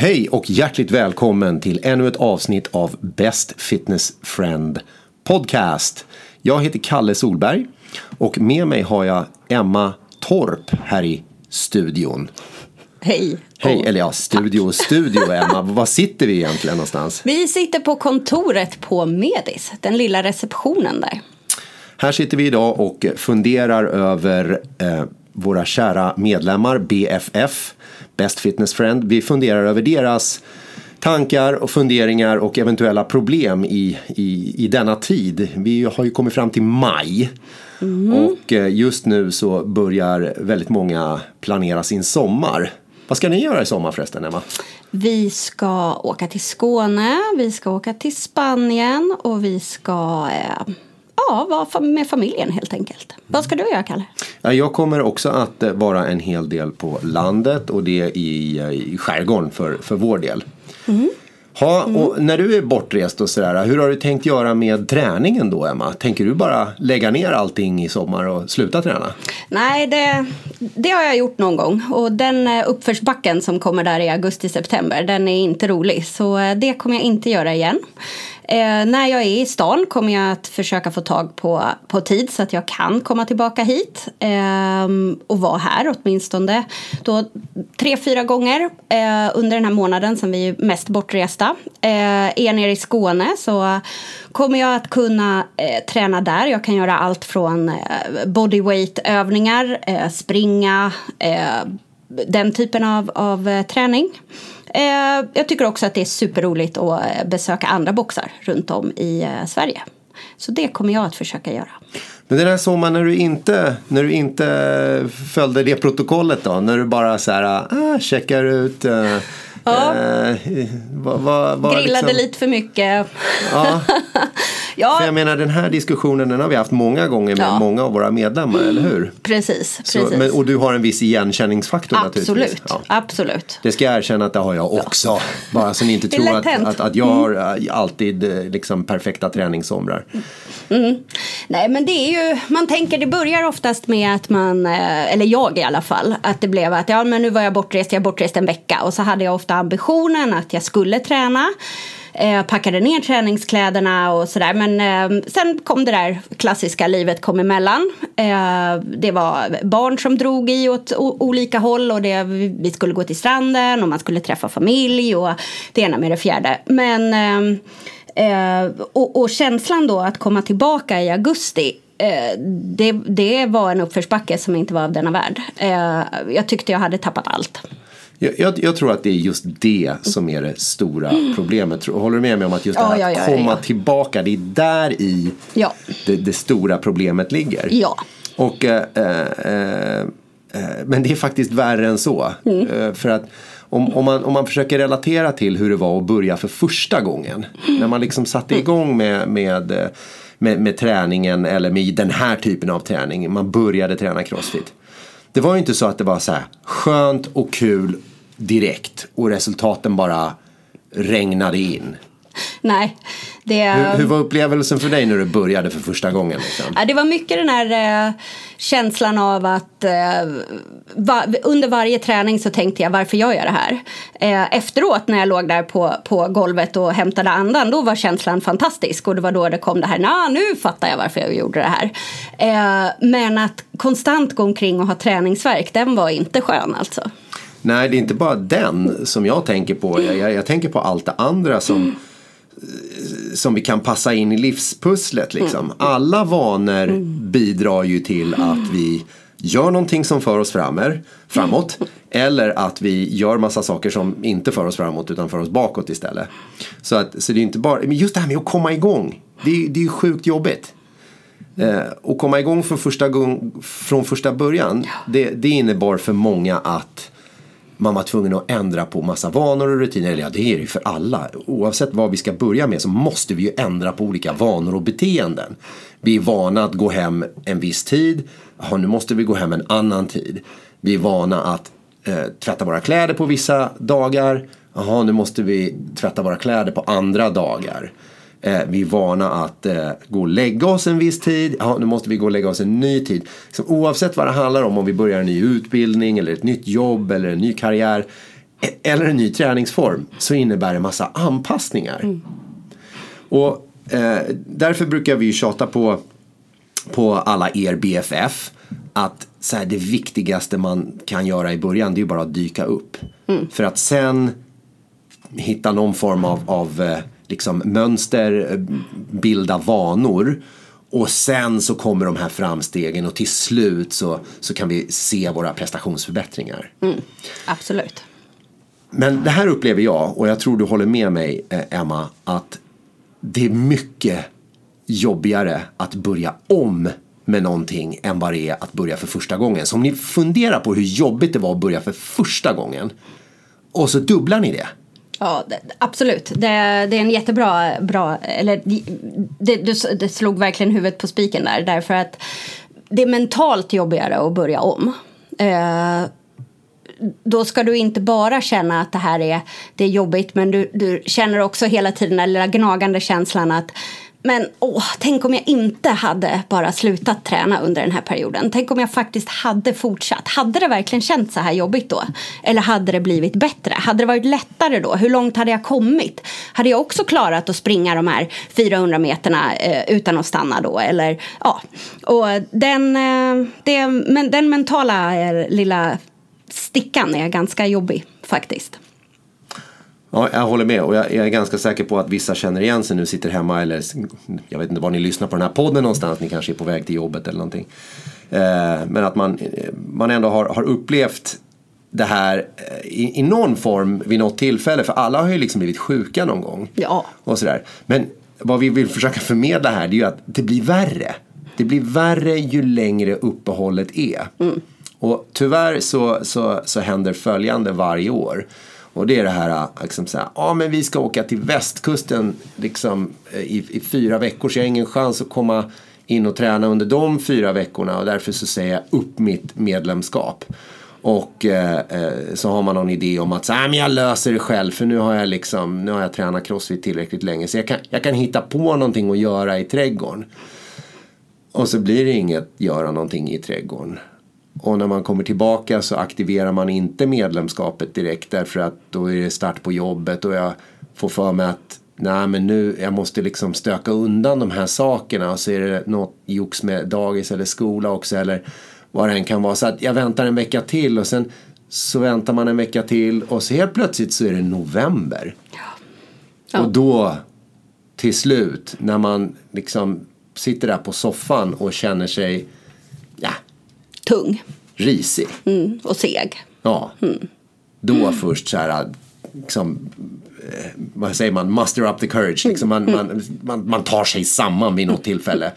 Hej och hjärtligt välkommen till ännu ett avsnitt av Best Fitness Friend Podcast. Jag heter Kalle Solberg och med mig har jag Emma Torp här i studion. Hej. Hej, eller ja, studio och studio Emma. Var sitter vi egentligen någonstans? Vi sitter på kontoret på Medis, den lilla receptionen där. Här sitter vi idag och funderar över eh, våra kära medlemmar BFF, Best Fitness Friend. Vi funderar över deras tankar och funderingar och eventuella problem i, i, i denna tid. Vi har ju kommit fram till maj. Och eh, just nu så börjar väldigt många planera sin sommar. Vad ska ni göra i sommar förresten Emma? Vi ska åka till Skåne, vi ska åka till Spanien och vi ska eh, ja, vara med familjen helt enkelt. Vad ska du göra, Kalle? Ja, Jag kommer också att eh, vara en hel del på landet och det i, eh, i skärgården för, för vår del. Ha, och när du är bortrest och sådär, hur har du tänkt göra med träningen då Emma? Tänker du bara lägga ner allting i sommar och sluta träna? Nej, det, det har jag gjort någon gång. Och den eh, uppförsbacken som kommer där i augusti-september, den är inte rolig. Så det kommer jag inte göra igen. Eh, när jag är i stan kommer jag att försöka få tag på, på tid så att jag kan komma tillbaka hit eh, och vara här åtminstone då, tre, fyra gånger eh, under den här månaden som vi är mest bortresta. Eh, är jag nere i Skåne så kommer jag att kunna eh, träna där. Jag kan göra allt från eh, bodyweight-övningar, eh, springa, eh, den typen av, av eh, träning. Eh, jag tycker också att det är superroligt att eh, besöka andra boxar runt om i Sverige. Så det kommer jag att försöka göra. Men det där såg man när du inte, när du inte följde det protokollet då? När du bara så här, ah, checkar ut eh, Ja. eh, vad, vad, vad Grillade liksom- lite för mycket. Ja, ja, för jag menar den här diskussionen den har vi haft många gånger med Ja. många av våra medlemmar, eller hur? precis. Så, precis. men, och du har en viss igenkänningsfaktor naturligtvis. absolut, Ja. absolut. Det ska jag erkänna att det har jag också. Bara så ni inte tror att, att, att jag har eh, alltid eh, liksom perfekta träningssomrar. Nej men det är ju, man tänker det börjar oftast med att man, eh, eller jag i alla fall, att det blev att ja men nu var jag bortrest, jag bortrest en vecka och så hade jag ofta ambitionen att jag skulle träna. Eh, packade ner träningskläderna och sådär men eh, sen kom det där klassiska livet kom emellan. Eh, det var barn som drog i åt olika håll och det, vi skulle gå till stranden och man skulle träffa familj och det ena med det fjärde. Men Eh, eh och, och känslan då att komma tillbaka i augusti eh, det, det var en uppförsbacke som inte var av denna värld. Eh, jag tyckte jag hade tappat allt. Jag, jag, jag tror att det är just det som är det stora problemet. Håller du med mig om att just Ja, det här att ja, komma ja. tillbaka, det är där i det, det stora problemet ligger. Ja. Och, eh, eh, eh, men det är faktiskt värre än så. Mm. Eh, för att om, om, man, om man försöker relatera till hur det var att börja för första gången. Mm. När man liksom satte igång med, med, eh, med, med träningen eller med den här typen av träning. Man började träna crossfit. Det var ju inte så att det var så här skönt och kul direkt och resultaten bara regnade in. Nej, det... Hur, hur var upplevelsen för dig när du började för första gången? Liksom? Ja, det var mycket den här eh, känslan av att eh, va, under varje träning så tänkte jag varför gör jag det här? Eh, efteråt när jag låg där på, på golvet och hämtade andan då var känslan fantastisk och det var då det kom det här, nah, nu fattar jag varför jag gjorde det här. Eh, men att konstant gå omkring och ha träningsverk den var inte skön alltså. Nej, det är inte bara den som jag tänker på. Jag, jag, jag tänker på allt det andra som, som vi kan passa in i livspusslet. Liksom. Alla vanor bidrar ju till att vi gör någonting som för oss framer, framåt. Eller att vi gör massa saker som inte för oss framåt utan för oss bakåt istället. Så, att, så det är inte bara, men just det här med att komma igång. Det är, det är ju sjukt jobbigt. Eh, och komma igång från första, gång, från första början. Det, det innebar för många att man var tvungen att ändra på massa vanor och rutiner. Eller ja, det är det ju för alla. Oavsett vad vi ska börja med så måste vi ju ändra på olika vanor och beteenden. Vi är vana att gå hem en viss tid. Jaha, nu måste vi gå hem en annan tid. Vi är vana att eh, tvätta våra kläder på vissa dagar. Jaha, nu måste vi tvätta våra kläder på andra dagar. Eh, vi är vana att eh, gå och lägga oss en viss tid. Ja, nu måste vi gå och lägga oss en ny tid. Så oavsett vad det handlar om, om vi börjar en ny utbildning eller ett nytt jobb eller en ny karriär. eller en ny träningsform så innebär det massa anpassningar. Och eh, därför brukar vi tjata på, på alla er BFF att så här, det viktigaste man kan göra i början det är ju bara att dyka upp. För att sen hitta någon form av, av eh, liksom mönster, bilda vanor. Och sen så kommer de här framstegen och till slut så, så kan vi se våra prestationsförbättringar. Absolut. Men det här upplever jag, och jag tror du håller med mig eh, Emma, att det är mycket jobbigare att börja om med någonting än vad det är att börja för första gången. Så om ni funderar på hur jobbigt det var att börja för första gången och så dubblar ni det. Ja, det, absolut. Det, det är en jättebra... Bra, eller, det, det, det slog verkligen huvudet på spiken där. Därför att det är mentalt jobbigare att börja om. Eh, då ska du inte bara känna att det här är, det är jobbigt men du, du känner också hela tiden den lilla gnagande känslan att men åh, tänk om jag inte hade bara slutat träna under den här perioden. Tänk om jag faktiskt hade fortsatt. Hade det verkligen känts så här jobbigt då? Eller hade det blivit bättre? Hade det varit lättare då? Hur långt hade jag kommit? Hade jag också klarat att springa de här 400 meterna eh, utan att stanna då? Eller ja, och den, eh, det, men den mentala eh, lilla stickan är ganska jobbig faktiskt. Ja, jag håller med och jag, är ganska säker på att vissa känner igen sig nu, sitter hemma eller jag vet inte var ni lyssnar på den här podden någonstans, ni kanske är på väg till jobbet eller någonting. Eh, men att man, man ändå har, har upplevt det här i, i, någon form vid något tillfälle, för alla har ju liksom blivit sjuka någon gång. Ja. Och sådär. Men vad vi vill försöka förmedla här det är ju att det blir värre. Det blir värre ju längre uppehållet är. Mm. Och tyvärr så, så, så händer följande varje år. Och det är det här, äh, liksom så här, ja men vi ska åka till västkusten liksom, eh, i, i fyra veckor så jag har ingen chans att komma in och träna under de fyra veckorna och därför så säger jag upp mitt medlemskap. Och eh, eh så har man någon idé om att så, men jag löser det själv för nu har jag, liksom, nu har jag tränat crossfit tillräckligt länge så jag kan, jag kan hitta på någonting att göra i trädgården. Och så blir det inget göra någonting i trädgården. Och när man kommer tillbaka så aktiverar man inte medlemskapet direkt därför att då är det start på jobbet och jag får för mig att nej men nu jag måste liksom stöka undan de här sakerna och så är det något jox med dagis eller skola också eller vad det än kan vara. Så att jag väntar en vecka till och sen så väntar man en vecka till och så helt plötsligt så är det november. Ja. Ja. Och då till slut när man liksom sitter där på soffan och känner sig tung. Risig. Mm, och seg. Ja. Mm. Då först så här, liksom, eh, vad säger man, muster up the courage. Liksom man, mm. man, man, man, tar sig samman vid något tillfälle.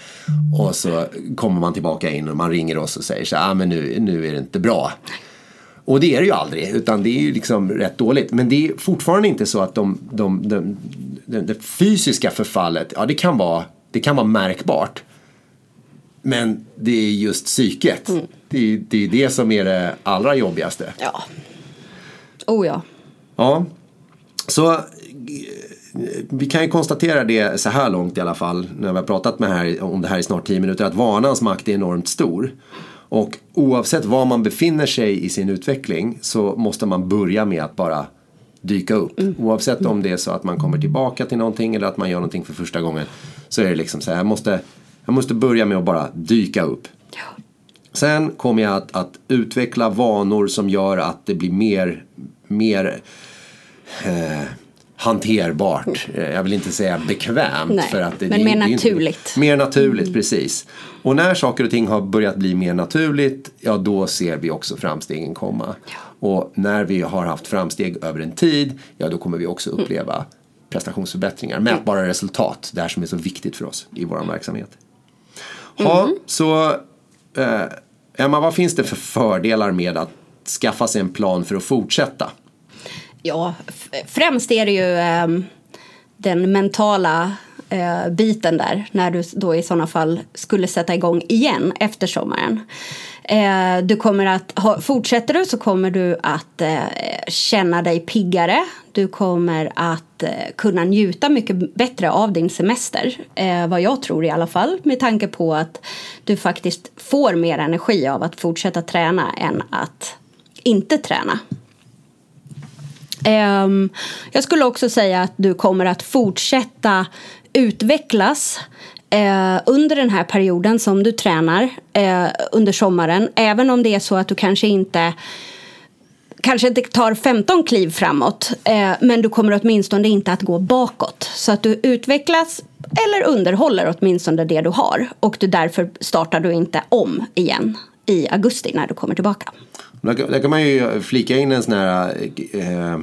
Och så kommer man tillbaka in och man ringer oss och säger så här, ah, men nu, nu är det inte bra. Och det är det ju aldrig, utan det är ju liksom rätt dåligt. Men det är fortfarande inte så att de, de, de, de det fysiska förfallet, ja det kan vara, det kan vara märkbart. Men det är just psyket. Mm. Det, är, det är det som är det allra jobbigaste. Ja. Oh ja. Ja. Så eh, vi kan ju konstatera det så här långt i alla fall när vi har pratat med här, om det här i snart 10 minuter att vanans makt är enormt stor. Och oavsett var man befinner sig i sin utveckling så måste man börja med att bara dyka upp. Mm. Oavsett om det är så att man kommer tillbaka till någonting eller att man gör någonting för första gången. Så är det liksom så här, jag måste jag måste börja med att bara dyka upp. Ja. Sen kommer jag att, att, utveckla vanor som gör att det blir mer, mer eh, hanterbart. Mm. Jag vill inte säga bekvämt. Nej, för att det, men mer naturligt. Inte, mer naturligt, mm. precis. Och när saker och ting har börjat bli mer naturligt, ja då ser vi också framstegen komma. Ja. Och när vi har haft framsteg över en tid, ja då kommer vi också uppleva mm. prestationsförbättringar, mätbara resultat. Det här som är så viktigt för oss i vår verksamhet. Ja, mm. så eh, Emma, vad finns det för fördelar med att skaffa sig en plan för att fortsätta? Ja, främst är det ju eh, den mentala eh, biten där när du då i sådana fall skulle sätta igång igen efter sommaren. Eh, du kommer att, ha, fortsätter du så kommer du att eh, känna dig piggare. Du kommer att eh, kunna njuta mycket bättre av din semester. Eh, vad jag tror i alla fall med tanke på att du faktiskt får mer energi av att fortsätta träna än att inte träna. Ehm, jag skulle också säga att du kommer att fortsätta utvecklas eh, under den här perioden som du tränar eh, under sommaren. Även om det är så att du kanske inte kanske inte tar 15 kliv framåt eh, men du kommer åtminstone inte att gå bakåt. Så att du utvecklas eller underhåller åtminstone det du har och du därför startar du inte om igen i augusti när du kommer tillbaka. Där, där kan man ju flika in en sån här eh,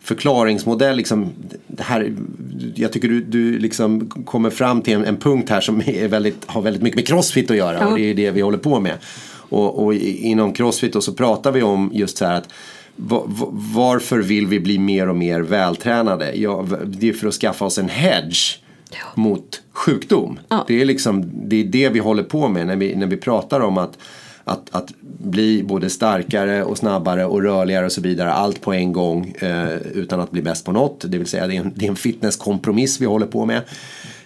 förklaringsmodell. Liksom, det här, jag tycker du, du liksom kommer fram till en, en punkt här som är väldigt, har väldigt mycket med crossfit att göra ja. och det är det vi håller på med. Och, och inom crossfit då så pratar vi om just så här att varför vill vi bli mer och mer vältränade? Ja, det är för att skaffa oss en hedge mot sjukdom. Ja. Det, är liksom, det är det vi håller på med när vi, när vi pratar om att, att, att bli både starkare och snabbare och rörligare och så vidare. Allt på en gång eh, utan att bli bäst på något. Det vill säga det är en, det är en fitnesskompromiss vi håller på med.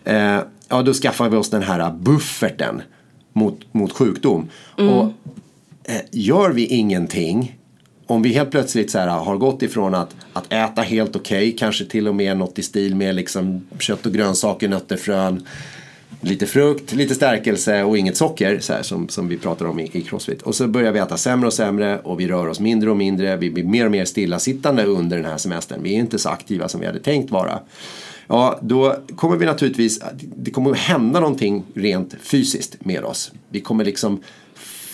Eh, ja, då skaffar vi oss den här bufferten mot, mot sjukdom. Mm. Och eh, gör vi ingenting om vi helt plötsligt så här, har gått ifrån att, att äta helt okej, okay, kanske till och med något i stil med liksom kött och grönsaker, nötter, frön, lite frukt, lite stärkelse och inget socker så här, som, som vi pratar om i, i crossfit. Och så börjar vi äta sämre och sämre och vi rör oss mindre och mindre. Vi blir mer och mer stillasittande under den här semestern. Vi är inte så aktiva som vi hade tänkt vara. Ja, då kommer vi naturligtvis, det kommer att hända någonting rent fysiskt med oss. Vi kommer liksom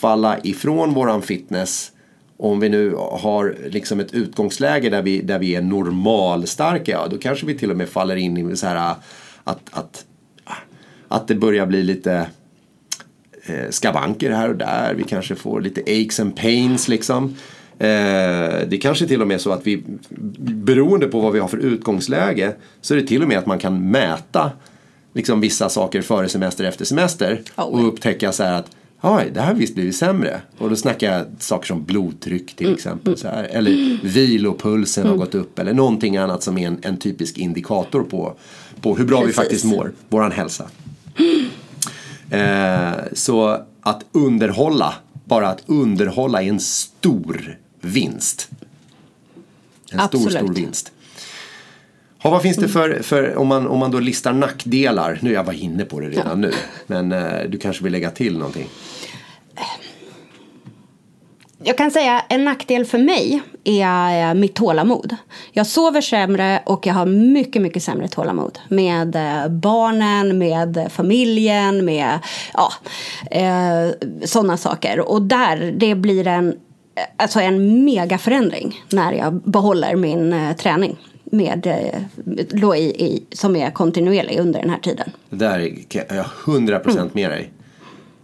falla ifrån våran fitness om vi nu har liksom ett utgångsläge där vi, där vi är normalstarka, ja, då kanske vi till och med faller in i så här att, att, att det börjar bli lite eh, skavanker här och där. Vi kanske får lite aches and pains liksom. Eh, det kanske till och med är så att vi, beroende på vad vi har för utgångsläge, så är det till och med att man kan mäta liksom vissa saker före semester efter semester oh. och upptäcka så här att Oj, det här visst blivit sämre. Och då snackar jag saker som blodtryck till mm. exempel. Så här. Eller vilopulsen mm. har gått upp. Eller någonting annat som är en, en typisk indikator på, på hur bra Precis. vi faktiskt mår. Våran hälsa. Eh, så att underhålla, bara att underhålla är en stor vinst. En Absolut. stor, stor vinst. Ha, vad finns det för, för om, man, om man då listar nackdelar? Nu jag var inne på det redan ja. nu. Men eh, du kanske vill lägga till någonting? Jag kan säga en nackdel för mig är mitt tålamod. Jag sover sämre och jag har mycket, mycket sämre tålamod. Med eh, barnen, med familjen, med ja, eh, sådana saker. Och där, det blir en, alltså en megaförändring när jag behåller min eh, träning med, eh, då i, i, som är kontinuerlig under den här tiden. Det där är jag 100% mm. med dig.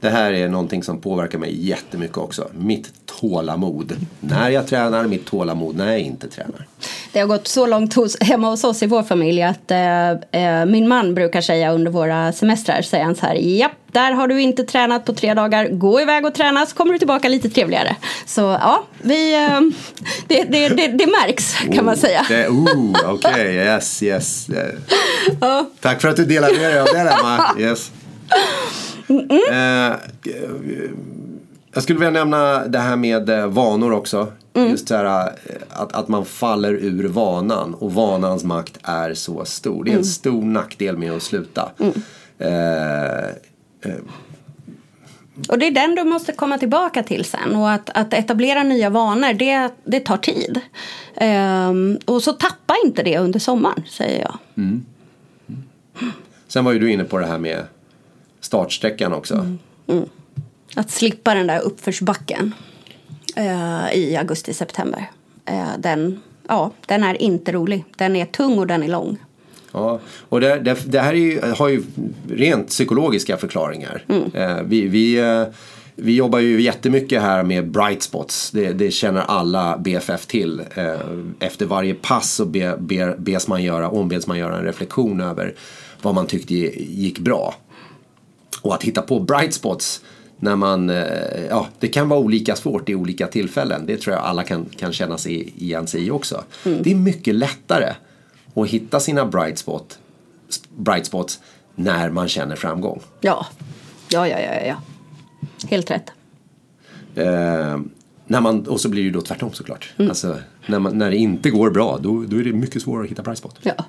Det här är någonting som påverkar mig jättemycket också. Mitt tålamod. När jag tränar, mitt tålamod när jag inte tränar. Det har gått så långt hos, hemma hos oss i vår familj att eh, eh min man brukar säga under våra semestrar, säger han så här, japp, där har du inte tränat på tre dagar, gå iväg och träna så kommer du tillbaka lite trevligare. Så ja, vi, eh, det, det, det, det, märks kan oh, man säga. oh, Okej, okay, yes, yes. Ja. Tack för att du delade med dig av det Emma. Yes. Mm -mm. Eh, jag skulle vilja nämna det här med eh, vanor också. Mm. Just så här, eh, att, att man faller ur vanan och vanans makt är så stor. Det är en mm. stor nackdel med att sluta. Mm. Eh, eh, och det är den du måste komma tillbaka till sen. Och att, att etablera nya vanor, det, det tar tid. Um, och så tappa inte det under sommaren, säger jag. Mm. Mm. Sen var ju du inne på det här med startsträckan också. Mm. Mm. Att slippa den där uppförsbacken uh, i augusti-september. Uh, den, ja, den är inte rolig. Den är tung och den är lång. Ja, och det, det, det här ju, har ju rent psykologiska förklaringar. Mm. Uh, vi, vi vi jobbar ju jättemycket här med bright spots. Det, det känner alla BFF till. Efter varje pass så be, be, bes man göra, ombeds man göra en reflektion över vad man tyckte gick bra. Och att hitta på bright spots när man, eh, ja, det kan vara olika svårt i olika tillfällen. Det tror jag alla kan, kan känna sig igen sig i också. Mm. Det är mycket lättare att hitta sina bright, spot, bright spots när man känner framgång. Ja, ja, ja, ja, ja. helt rätt. Eh, när man, och så blir det ju då tvärtom såklart. Alltså, när, man, när det inte går bra då, då är det mycket svårare att hitta bright spot. Ja.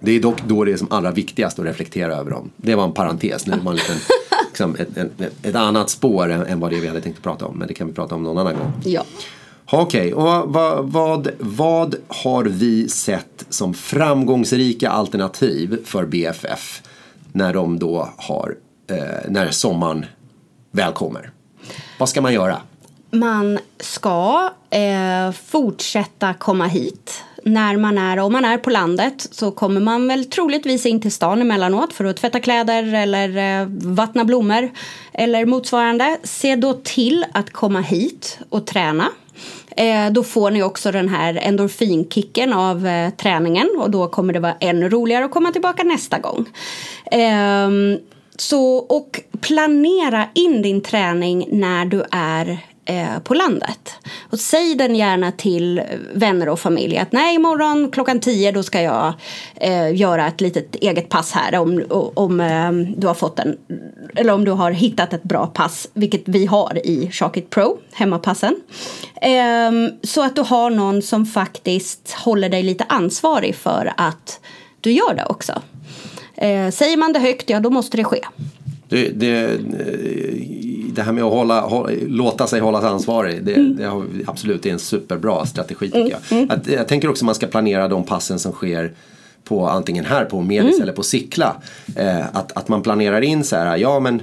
Det är dock då det är som allra viktigast att reflektera över dem. Det var en parentes, nu var en liten, liksom, ett, ett, ett annat spår än, än vad det är vi hade tänkt att prata om. Men det kan vi prata om någon annan gång. ja. Okej, och vad, vad, vad har vi sett som framgångsrika alternativ för BFF när de då har, eh, när sommaren väl kommer? Vad ska man göra? Man ska eh, fortsätta komma hit. När man är, om man är på landet så kommer man väl troligtvis in till stan emellanåt för att tvätta kläder eller eh, vattna blommor eller motsvarande. Se då till att komma hit och träna. Eh, då får ni också den här endorfinkicken av eh, träningen och då kommer det vara ännu roligare att komma tillbaka nästa gång. Ehm, så, och planera in din träning när du är eh, på landet. Och säg den gärna till vänner och familj att nej imorgon klockan 10 då ska jag eh, göra ett litet eget pass här om, om eh, du har fått en eller om du har hittat ett bra pass vilket vi har i Sharkit Pro, hemmapassen. Ehm, så att du har någon som faktiskt håller dig lite ansvarig för att du gör det också. Eh, säger man det högt, ja då måste det ske. Det, det, det här med att hålla, hålla, låta sig hållas ansvarig, det, det har, absolut det är en superbra strategi tycker jag. Att, jag tänker också att man ska planera de passen som sker på antingen här på Medis eller på Sickla. Eh, att, att man planerar in så här, ja men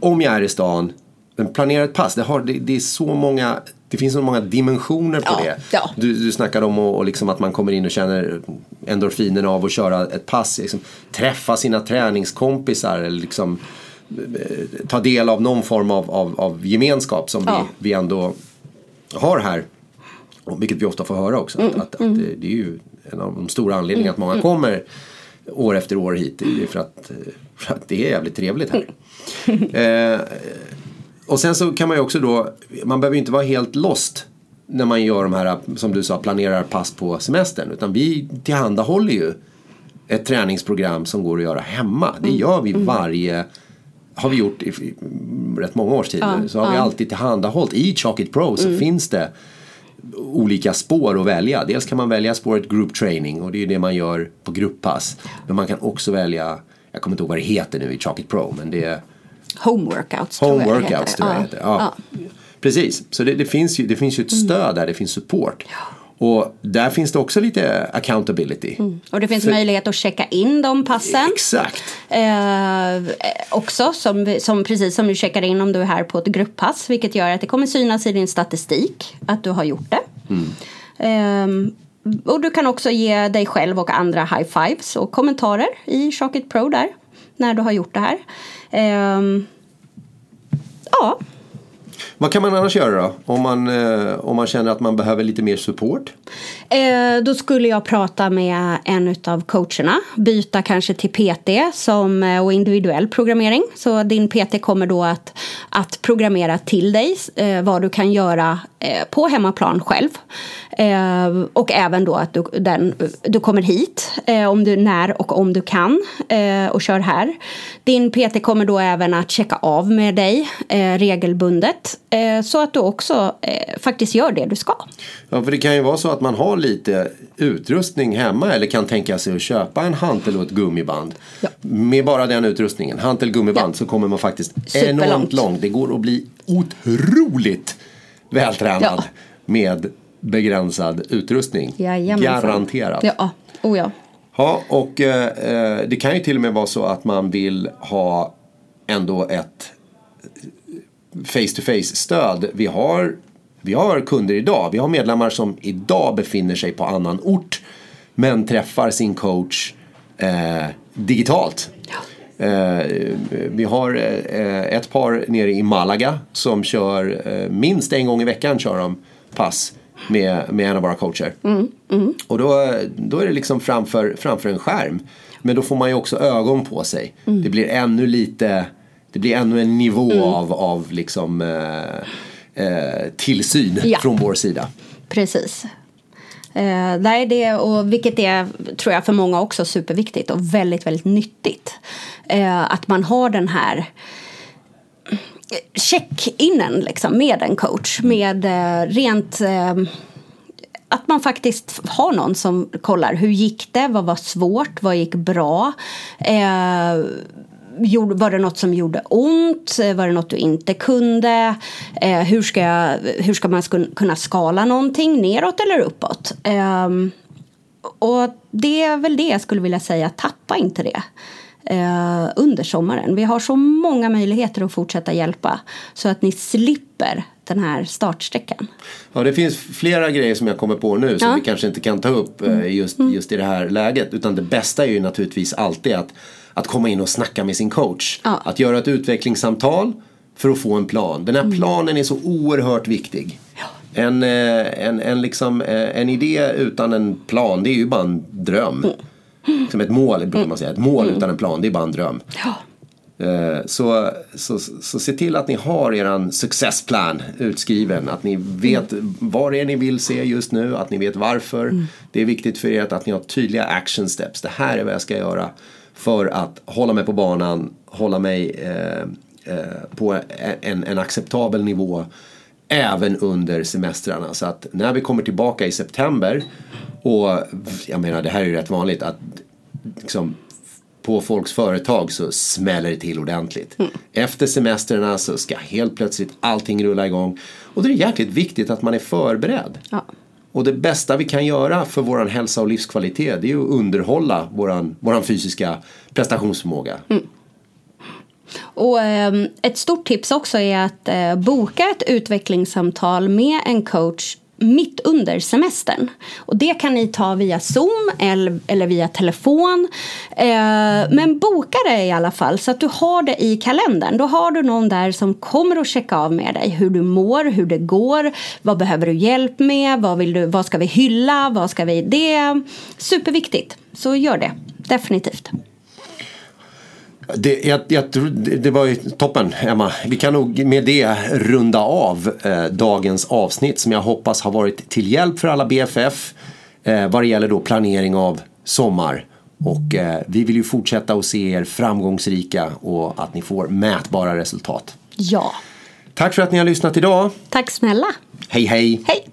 om jag är i stan, men planera ett pass, det, har, det, det är så många det finns så många dimensioner på Ja, det. ja. Du, du snackade om och, och liksom att man kommer in och känner endorfinen av att köra ett pass. Liksom, träffa sina träningskompisar eller liksom, ta del av någon form av, av, av gemenskap som Ja. vi, vi ändå har här. Och vilket vi ofta får höra också. Mm, Att, att, att det, det är ju en av de stora anledningarna att många kommer år efter år hit. Det är för att, för att det är jävligt trevligt här. Mm. eh, och sen så kan man ju också då, man behöver ju inte vara helt lost när man gör de här, som du sa, planerar pass på semestern. Utan vi tillhandahåller ju ett träningsprogram som går att göra hemma. Det gör vi varje, har vi gjort i, i rätt många års tid nu. Så har vi alltid tillhandahållit, i Chalkit Pro så finns det olika spår att välja. Dels kan man välja spåret group training och det är ju det man gör på grupppass. Men man kan också välja, jag kommer inte ihåg vad det heter nu i Chalkit Pro, men det är Home workouts Home tror jag det workouts tror jag det heter. heter. Ja. Precis, så det, det, finns ju, det finns ju ett stöd där, det finns support. Och där finns det också lite accountability. Och det finns För- möjlighet att checka in de passen. Exakt. Eh, också, som, som, precis som du checkar in om du är här på ett grupppass. Vilket gör att det kommer synas i din statistik att du har gjort det. Eh, och du kan också ge dig själv och andra high fives och kommentarer i Sharkit Pro där. När du har gjort det här. Eh, ja, vad kan man annars göra då? Om man, eh, om man känner att man behöver lite mer support? Eh, då skulle jag prata med en av coacherna. Byta kanske till PT som, eh, och individuell programmering. Så din PT kommer då att, att programmera till dig eh, vad du kan göra eh, på hemmaplan själv. Eh, och även då att du, den, du kommer hit eh, om du, när och om du kan eh, och kör här. Din PT kommer då även att checka av med dig eh, regelbundet. Eh, så att du också eh, faktiskt gör det du ska. Ja, för det kan ju vara så att man har lite utrustning hemma eller kan tänka sig att köpa en hantel och ett gummiband. Ja. Med bara den utrustningen, hantel gummiband, Ja. så kommer man faktiskt Superlångt. enormt långt. Det går att bli otroligt vältränad Ja. med begränsad utrustning. Jajamensan. Garanterat. Ja, oh ja. Ja, och eh, eh, det kan ju till och med vara så att man vill ha ändå ett face to face stöd. Vi har, vi har kunder idag, vi har medlemmar som idag befinner sig på annan ort men träffar sin coach eh, digitalt. Eh, vi har eh, ett par nere i Malaga som kör eh, minst en gång i veckan kör de pass med, med en av våra coacher. Och då, då är det liksom framför, framför en skärm. Men då får man ju också ögon på sig. Mm. Det blir ännu lite, det blir ännu en nivå av, av liksom eh, eh, tillsyn Ja. från vår sida. Precis. Eh, nej, det, och vilket är, tror jag, för många också superviktigt och väldigt, väldigt nyttigt. Eh, att man har den här check-inen liksom, med en coach. Med eh, rent... Eh, att man faktiskt har någon som kollar hur gick det, vad var svårt, vad gick bra. Eh, var det något som gjorde ont? Var det något du inte kunde? Eh, hur, ska jag, hur ska man kunna skala någonting neråt eller uppåt? Eh, och det är väl det jag skulle vilja säga, tappa inte det eh, under sommaren. Vi har så många möjligheter att fortsätta hjälpa så att ni slipper den här startsträckan. Ja, det finns flera grejer som jag kommer på nu som ja. vi kanske inte kan ta upp eh, just, mm. just i det här läget. Utan det bästa är ju naturligtvis alltid att, att komma in och snacka med sin coach. Ja. Att göra ett utvecklingssamtal för att få en plan. Den här mm. planen är så oerhört viktig. Ja. En, eh, en, en, liksom, eh, en idé utan en plan, det är ju bara en dröm. Mm. Som ett mål brukar man säga. Ett mål mm. utan en plan, det är bara en dröm. Ja. Eh, så, så, så se till att ni har er successplan utskriven. Att ni vet mm. vad det är ni vill se just nu. Att ni vet varför. Mm. Det är viktigt för er att ni har tydliga action steps. Det här är vad jag ska göra för att hålla mig på banan. Hålla mig eh, eh, på en, en acceptabel nivå även under semestrarna. Så att när vi kommer tillbaka i september och jag menar det här är ju rätt vanligt att liksom, på folks företag så smäller det till ordentligt. Mm. Efter semestrarna så ska helt plötsligt allting rulla igång. Och då är det jäkligt viktigt att man är förberedd. Ja. Och det bästa vi kan göra för vår hälsa och livskvalitet det är att underhålla vår våran fysiska prestationsförmåga. Mm. Och, eh, ett stort tips också är att eh, boka ett utvecklingssamtal med en coach mitt under semestern. Och det kan ni ta via Zoom eller, eller via telefon. Eh, men boka det i alla fall så att du har det i kalendern. Då har du någon där som kommer att checka av med dig hur du mår, hur det går, vad behöver du hjälp med, vad, vill du, vad ska vi hylla, vad ska vi... Det är superviktigt, så gör det definitivt. Det, jag, jag, det var ju toppen Emma. Vi kan nog med det runda av eh, dagens avsnitt som jag hoppas har varit till hjälp för alla BFF eh, vad det gäller då planering av sommar. Och eh, vi vill ju fortsätta att se er framgångsrika och att ni får mätbara resultat. Ja. Tack för att ni har lyssnat idag. Tack snälla. Hej hej. Hej.